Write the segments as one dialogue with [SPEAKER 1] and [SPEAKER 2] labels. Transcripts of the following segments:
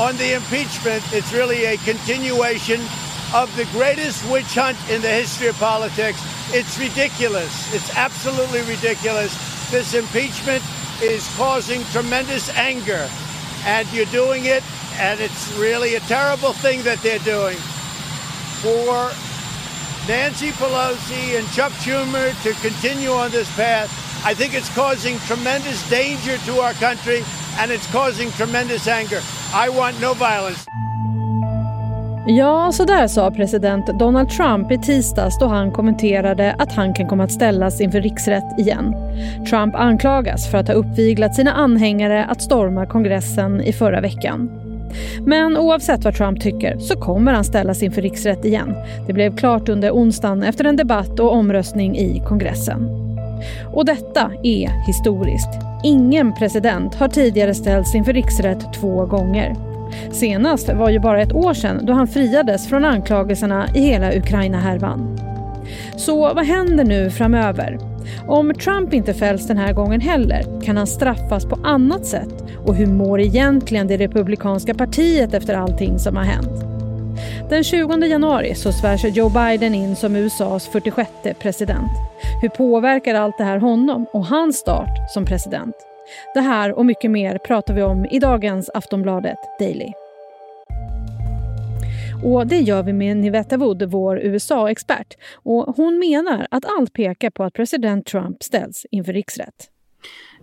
[SPEAKER 1] on the impeachment, it's really a continuation of the greatest witch hunt in the history of politics. It's ridiculous. It's absolutely ridiculous. This impeachment is causing tremendous anger, and you're doing it, and it's really a terrible thing that they're doing. For Nancy Pelosi and Chuck Schumer to continue on this path, I think it's causing tremendous danger to our country and it's causing tremendous anger. I want no violence.
[SPEAKER 2] Ja, så där sa president Donald Trump i tisdags då han kommenterade att han kan komma att ställas inför riksrätt igen. Trump anklagas för att ha uppviglat sina anhängare att storma kongressen i förra veckan. Men oavsett vad Trump tycker så kommer han ställas inför riksrätt igen. Det blev klart under onsdagen efter en debatt och omröstning i kongressen. Och detta är historiskt. Ingen president har tidigare ställts inför riksrätt två gånger. Senast var ju bara ett år sedan då han friades från anklagelserna i hela Ukraina-härvan. Så vad händer nu framöver? Om Trump inte fälls den här gången heller kan han straffas på annat sätt och hur mår egentligen det republikanska partiet efter allting som har hänt? Den 20 januari så svärs Joe Biden in som USAs 46 president. Hur påverkar allt det här honom och hans start som president? Det här och mycket mer pratar vi om i dagens Aftonbladet Daily. Och det gör vi med Nivetta Wood, vår USA-expert. Och hon menar att allt pekar på att president Trump ställs inför riksrätt.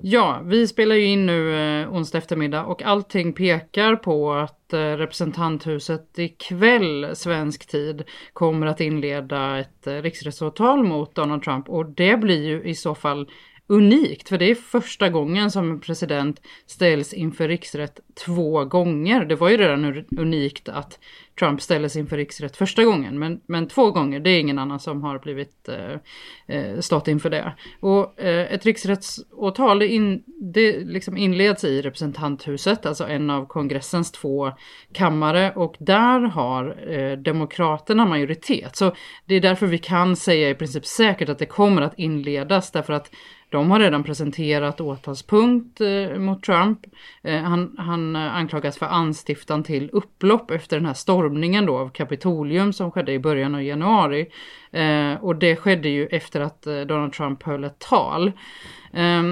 [SPEAKER 3] Ja, vi spelar ju in nu eh, onsdag eftermiddag och allting pekar på att eh, representanthuset ikväll svensk tid kommer att inleda ett eh, riksrättsåtal mot Donald Trump. Och det blir ju i så fall unikt, för det är första gången som en president ställs inför riksrätt två gånger. Det var ju redan unikt att Trump ställdes inför riksrätt första gången, men, men två gånger, det är ingen annan som har blivit eh, eh, stått inför det. Och eh, ett riksrättsåtal, det, in, det liksom inleds i representanthuset, alltså en av kongressens två kammare, och där har eh, demokraterna majoritet. Så det är därför vi kan säga i princip säkert att det kommer att inledas, därför att de har redan presenterat åtalspunkt eh, mot Trump. Eh, han, han eh, anklagas för anstiftan till upplopp efter den här stormningen då av Kapitolium som skedde i början av januari. Eh, och det skedde ju efter att eh, Donald Trump höll ett tal. Eh,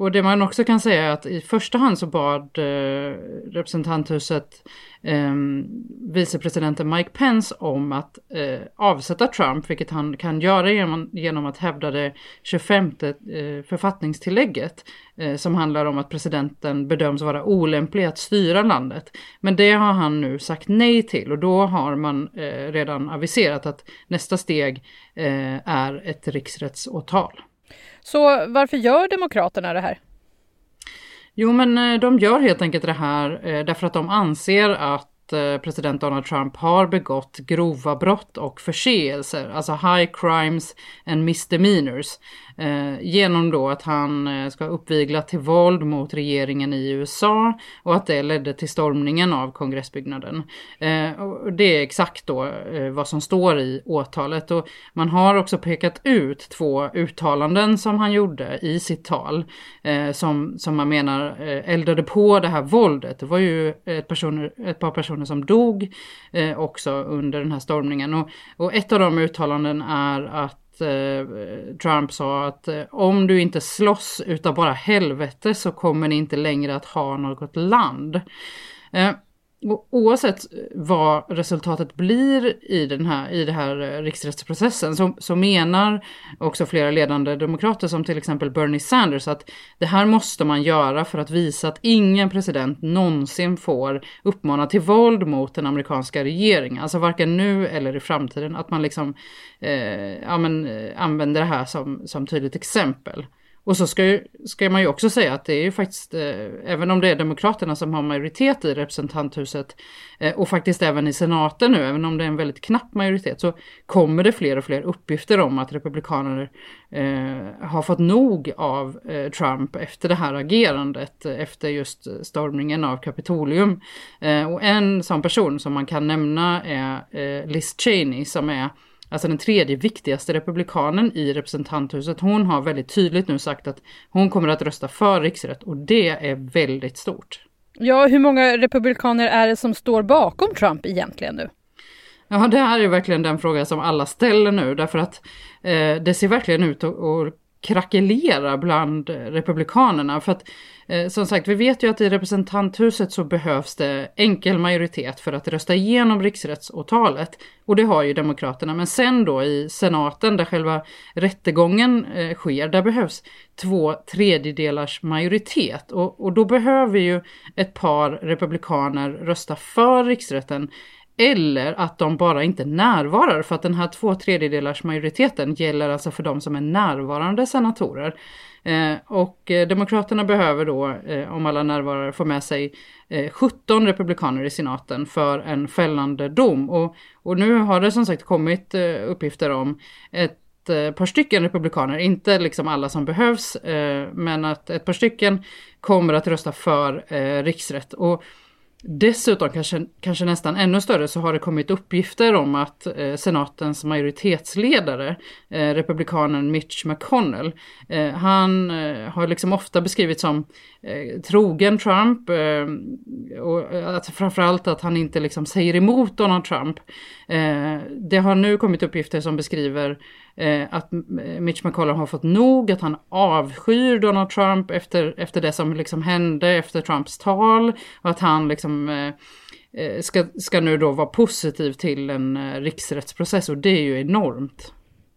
[SPEAKER 3] och det man också kan säga är att i första hand så bad eh, representanthuset ehm, vicepresidenten Mike Pence om att eh, avsätta Trump, vilket han kan göra genom, genom att hävda det 25 uh, eh, författningstillägget eh, som handlar om att presidenten bedöms vara olämplig att styra landet. Men det har han nu sagt nej till och då har man redan aviserat att nästa steg är ett riksrättsåtal.
[SPEAKER 2] Så varför gör Demokraterna det här?
[SPEAKER 3] Jo, men eh, de gör helt enkelt det här eh, därför att de anser att Eh, president Donald Trump har begått grova brott och förseelser, alltså high crimes and misdemeanors. Eh, genom då att han eh, ska uppvigla till våld mot regeringen i USA och att det ledde till stormningen av kongressbyggnaden. Det är exakt då vad som står i åtalet och man har också pekat ut två uttalanden som han gjorde i sitt tal som, som man menar eldade på det här våldet. Det var ju ett, personer, ett par personer som dog eh, också under den här stormningen och, och ett av de uttalanden är att eh, Trump sa att eh, om du inte slåss utav bara helvete så kommer ni inte längre att ha något land. Eh, Oavsett vad resultatet blir i den här, i den här eh, riksrättsprocessen så, så menar också flera ledande demokrater som till exempel Bernie Sanders att det här måste man göra för att visa att ingen president någonsin får uppmana till våld mot den amerikanska regeringen. Alltså varken nu eller i framtiden. Att man liksom eh, ja, men, eh, använder det här som, som tydligt exempel. Och så ska, ju, ska man ju också säga att det är ju faktiskt, eh, även om det är Demokraterna som har majoritet i representanthuset eh, och faktiskt även i senaten nu, även om det är en väldigt knapp majoritet, så kommer det fler och fler uppgifter om att republikaner eh, har fått nog av eh, Trump efter det här agerandet, eh, efter just stormningen av Kapitolium. Eh, och en sån person som man kan nämna är eh, Liz Cheney som är alltså den tredje viktigaste republikanen i representanthuset, hon har väldigt tydligt nu sagt att hon kommer att rösta för riksrätt och det är väldigt stort.
[SPEAKER 2] Ja, hur många republikaner är det som står bakom Trump egentligen nu?
[SPEAKER 3] Ja, det här är verkligen den fråga som alla ställer nu därför att eh, det ser verkligen ut att, krackelera bland republikanerna. För att eh, som sagt, vi vet ju att i representanthuset så behövs det enkel majoritet för att rösta igenom riksrättsåtalet. Och det har ju demokraterna. Men sen då i senaten där själva rättegången eh, sker, där behövs två tredjedelars majoritet. Och, och då behöver ju ett par republikaner rösta för riksrätten eller att de bara inte närvarar för att den här två tredjedelars majoriteten gäller alltså för de som är närvarande senatorer. Eh, och eh, Demokraterna behöver då, eh, om alla närvarare, få med sig eh, 17 republikaner i senaten för en fällande dom. Och, och nu har det som sagt kommit eh, uppgifter om ett eh, par stycken republikaner, inte liksom alla som behövs, men att ett par stycken kommer att rösta för riksrätt. Och Dessutom, kanske, kanske nästan ännu större, så har det kommit uppgifter om att eh, senatens majoritetsledare, eh, republikanen Mitch McConnell, eh, han eh, har liksom ofta beskrivits som eh, trogen Trump eh, och eh, att framförallt att han inte liksom säger emot Donald Trump. Eh, det har nu kommit uppgifter som beskriver eh, att eh, Mitch McConnell har fått nog, att han avskyr Donald Trump efter, efter det som liksom hände efter Trumps tal och att han liksom eh, eh, ska, ska nu då vara positiv till en eh, riksrättsprocess och det är ju enormt.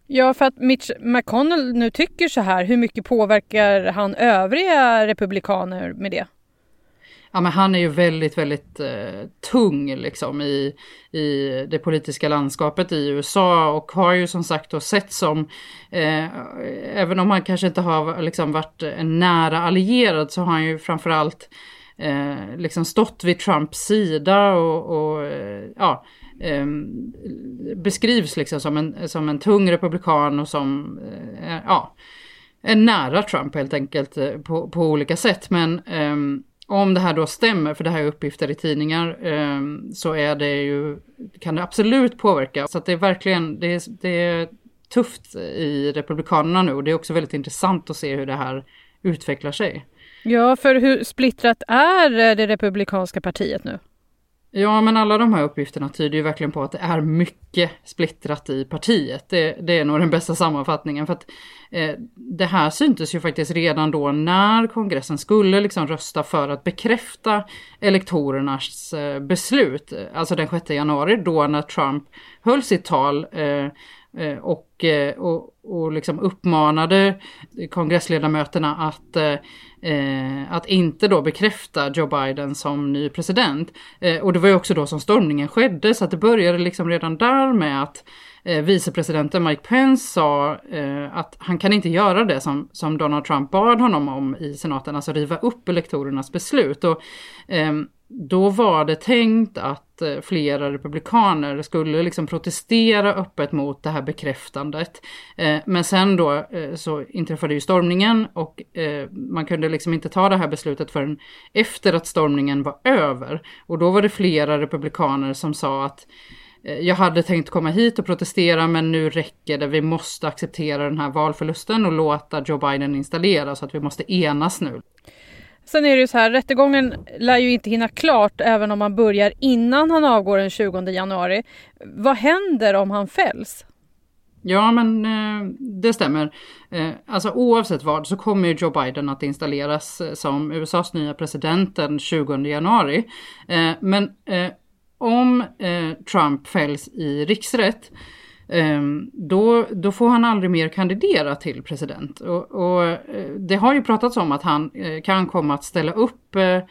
[SPEAKER 2] Ja, för att Mitch McConnell nu tycker så här, hur mycket påverkar han övriga republikaner med det?
[SPEAKER 3] ja, men han är ju väldigt, väldigt eh, tung liksom i, i det politiska landskapet i USA och har ju som sagt då sett som, eh, även om han kanske inte har liksom varit en nära allierad så har han ju framförallt eh, liksom stått vid Trumps sida och, och eh, ja, eh, beskrivs liksom som en, som en tung republikan och som, eh, eh ja, en nära Trump helt enkelt eh, på, på olika sätt. Men om det här då stämmer, för det här är uppgifter i tidningar, eh, så är det ju, kan det absolut påverka. Så att det är verkligen, det är, det är tufft i Republikanerna nu och det är också väldigt intressant att se hur det här utvecklar sig.
[SPEAKER 2] Ja, för hur splittrat är eh, det republikanska partiet nu?
[SPEAKER 3] Ja, men alla de här uppgifterna tyder ju verkligen på att det är mycket splittrat i partiet. Det, det är nog den bästa sammanfattningen. För att eh, det här syntes ju faktiskt redan då när kongressen skulle liksom rösta för att bekräfta elektorernas eh, beslut. Alltså den 6 januari då när Trump höll sitt tal eh, Eh, och, eh, och, och liksom uppmanade kongressledamöterna att eh, att inte då bekräfta Joe Biden som ny president. Eh, och det var ju också då som stormningen skedde så att det började liksom redan där med att eh, vicepresidenten Mike Pence sa eh, att han kan inte göra det som, som Donald Trump bad honom om i senaten, alltså riva upp elektorernas beslut. Och, ehm, då var det tänkt att att eh, flera republikaner skulle liksom protestera öppet mot det här bekräftandet. Eh, men sen då eh, så inträffade ju stormningen och man kunde liksom inte ta det här beslutet förrän efter att stormningen var över. Och då var det flera republikaner som sa att jag hade tänkt komma hit och protestera men nu räcker det. Vi måste acceptera den här valförlusten och låta Joe Biden installera så att vi måste enas nu.
[SPEAKER 2] Sen är det ju så här, rättegången lär ju inte hinna klart även om man börjar innan han avgår den 20 januari. Vad händer om han fälls?
[SPEAKER 3] Ja, men eh, det stämmer. Eh, alltså oavsett vad så kommer Joe Biden att installeras eh, som USAs nya president den 20 januari. Men om Trump fälls i riksrätt Ehm, då, då får han aldrig mer kandidera till president. Och, och, eh, det har ju pratats om att han eh, kan komma att ställa upp Eh,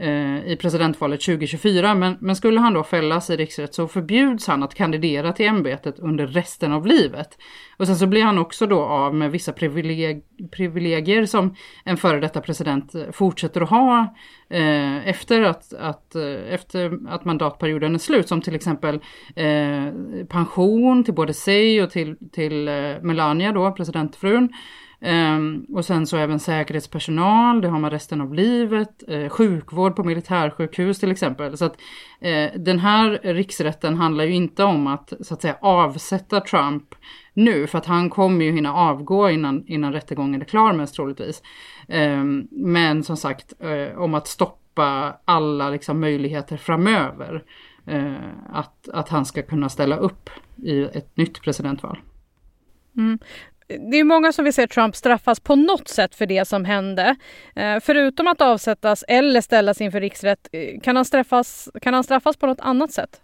[SPEAKER 3] Eh, i presidentvalet 2024. Men, men skulle han då fällas i riksrätt så förbjuds han att kandidera till ämbetet under resten av livet. Och sen så blir han också då av med vissa privileg privilegier som en före detta president eh, fortsätter att ha eh, efter, att, att, eh, efter att mandatperioden är slut. Som till exempel eh, pension till både sig och till, till eh, Melania då, presidentfrun. Um, och sen så även säkerhetspersonal, det har man resten av livet, uh, sjukvård på militärsjukhus till exempel. Så att uh, den här riksrätten handlar ju inte om att så att säga avsätta Trump nu, för att han kommer ju hinna avgå innan, innan rättegången är klar mest troligtvis. Um, men som sagt uh, om att stoppa alla liksom, möjligheter framöver att, att han ska kunna ställa upp i ett nytt presidentval.
[SPEAKER 2] Mm. Det är många som vill se Trump straffas på något sätt för det som hände. Eh, förutom att avsättas eller ställas inför riksrätt, eh, kan han, straffas, kan han straffas på något annat sätt?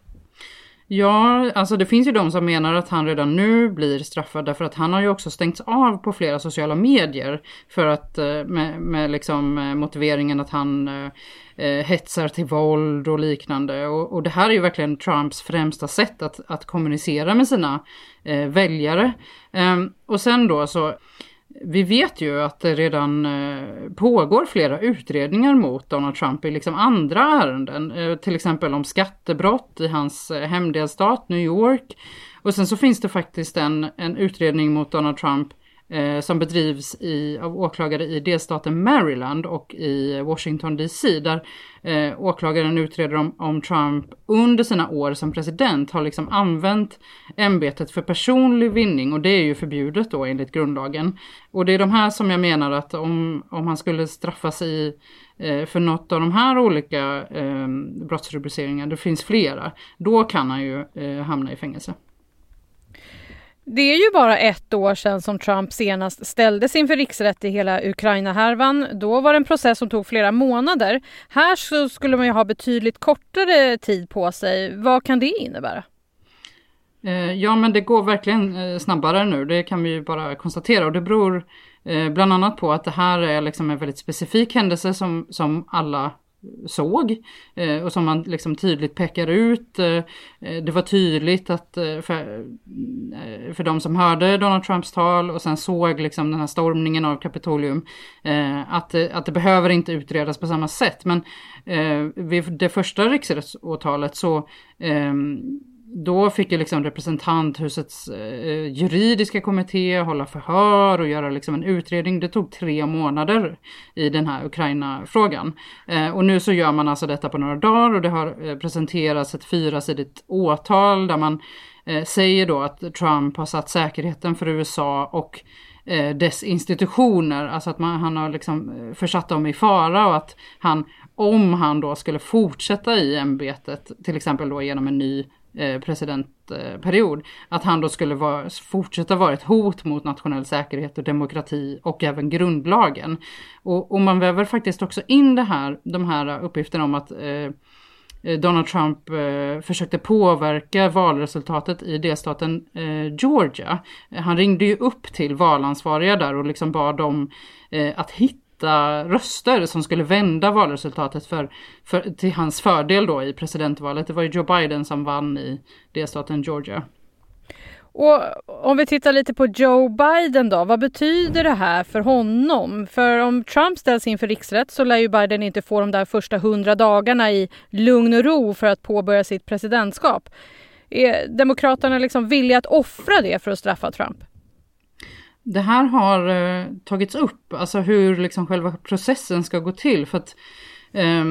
[SPEAKER 3] Ja, alltså det finns ju de som menar att han redan nu blir straffad därför att han har ju också stängts av på flera sociala medier för att eh, med, med liksom eh, motiveringen att han eh, eh, hetsar till våld och liknande. Och, och, det här är ju verkligen Trumps främsta sätt att, att kommunicera med sina eh, väljare. Um, och sen då så vi vet ju att det redan eh, pågår flera utredningar mot Donald Trump i liksom andra ärenden, eh, till exempel om skattebrott i hans eh, hemdelstat New York. Och sen så finns det faktiskt en, en utredning mot Donald Trump eh, som bedrivs i, av åklagare i delstaten Maryland och i Washington DC där eh, åklagaren utreder om, om Trump under sina år som president har liksom använt ämbetet för personlig vinning och det är ju förbjudet då enligt grundlagen. Och det är de här som jag menar att om, om han skulle straffas i eh, för något av de här olika eh, brottsrubriceringarna, det finns flera, då kan han ju eh, hamna i fängelse.
[SPEAKER 2] Det är ju bara ett år sedan som Trump senast ställdes inför riksrätt i hela Ukraina-härvan. Då var det en process som tog flera månader. Här så skulle man ju ha betydligt kortare tid på sig. Vad kan det innebära?
[SPEAKER 3] Eh, ja, men det går verkligen eh, snabbare nu. Det kan vi ju bara konstatera och det beror eh, bland annat på att det här är liksom en väldigt specifik händelse som, som alla såg eh, och som man liksom tydligt pekar ut. Eh, eh, det var tydligt att för, för de som hörde Donald Trumps tal och sen såg liksom den här stormningen av Kapitolium att, att det behöver inte utredas på samma sätt. Men vid det första riksrättsåtalet så då fick ju liksom representanthusets eh, juridiska kommitté hålla förhör och göra liksom en utredning. Det tog tre månader i den här Ukraina-frågan. Eh, och nu så gör man alltså detta på några dagar och det har eh, presenterats ett fyrasidigt åtal där man eh, säger då att Trump har satt säkerheten för USA och eh, dess institutioner, alltså att man, han har liksom eh, försatt dem i fara och att han, om han då skulle fortsätta i ämbetet, till exempel då genom en ny Eh, presidentperiod, att han då skulle vara, fortsätta vara ett hot mot nationell säkerhet och demokrati och även grundlagen. Och, och man väver faktiskt också in det här, de här uppgifterna om att eh, Donald Trump eh, försökte påverka valresultatet i delstaten eh, Georgia. Han ringde ju upp till valansvariga där och liksom bad dem eh, att hitta hitta röster som skulle vända valresultatet för, för, till hans fördel då i presidentvalet. Det var ju Joe Biden som vann i delstaten Georgia.
[SPEAKER 2] Och om vi tittar lite på Joe Biden då, vad betyder det här för honom? För om Trump ställs inför riksrätt så lär ju Biden inte få de där första hundra dagarna i lugn och ro för att påbörja sitt presidentskap. Är Demokraterna liksom villiga att offra det för att straffa Trump?
[SPEAKER 3] Det här har eh, tagits upp, alltså hur liksom själva processen ska gå till. För att eh,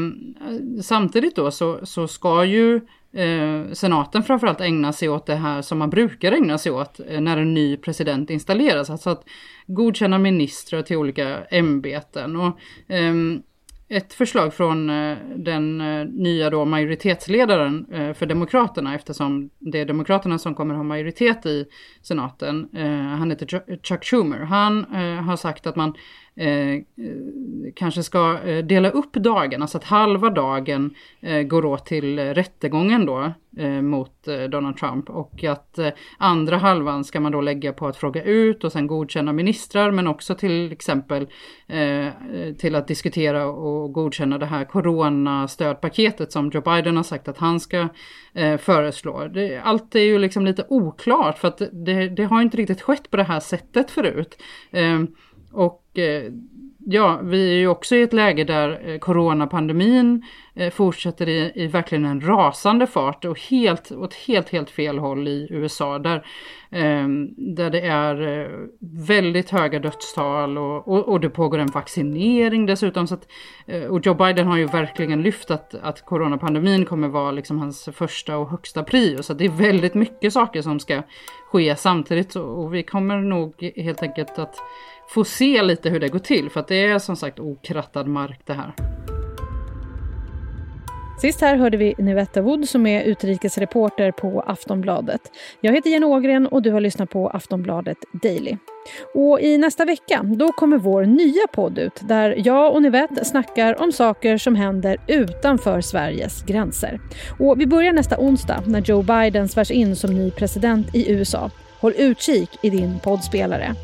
[SPEAKER 3] samtidigt då så, så ska ju eh, senaten framförallt ägna sig åt det här som man brukar ägna sig åt eh, när en ny president installeras. Alltså att godkänna ministrar till olika ämbeten. Och, ehm, ett förslag från eh, den eh, nya då majoritetsledaren eh, för Demokraterna eftersom det är Demokraterna som kommer ha majoritet i senaten. Han heter Chuck Schumer. Han har sagt att man Eh, eh, kanske ska eh, dela upp dagen, alltså att halva dagen eh, går åt till rättegången då eh, mot eh, Donald Trump och att eh, andra halvan ska man då lägga på att fråga ut och sen godkänna ministrar men också till exempel eh, till att diskutera och godkänna det här coronastödpaketet som Joe Biden har sagt att han ska föreslå. Det, allt är ju liksom lite oklart för att det, det, har inte riktigt skett på det här sättet förut. Och eh, ja, vi är ju också i ett läge där eh, coronapandemin eh, fortsätter i, i, verkligen en rasande fart och helt, åt helt, helt fel håll i USA där, ehm, där det är väldigt höga dödstal och, och, och, det pågår en vaccinering dessutom. Så att, och Joe Biden har ju verkligen lyft att, att coronapandemin kommer vara liksom hans första och högsta prio. Så det är väldigt mycket saker som ska ske samtidigt och vi kommer nog helt enkelt att få se lite hur det går till för att det är som sagt okrattad mark det här.
[SPEAKER 2] Sist här hörde vi Nivetta Wood som är utrikesreporter på Aftonbladet. Jag heter Jenny Ågren och du har lyssnat på Aftonbladet Daily. Och I nästa vecka då kommer vår nya podd ut där jag och Nivette snackar om saker som händer utanför Sveriges gränser. Och Vi börjar nästa onsdag när Joe Biden svärs in som ny president i USA. Håll utkik i din poddspelare.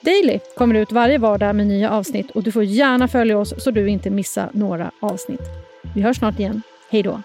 [SPEAKER 2] Daily kommer ut varje vardag med nya avsnitt och du får gärna följa oss så du inte missar några avsnitt. Vi hörs snart igen. Hej då!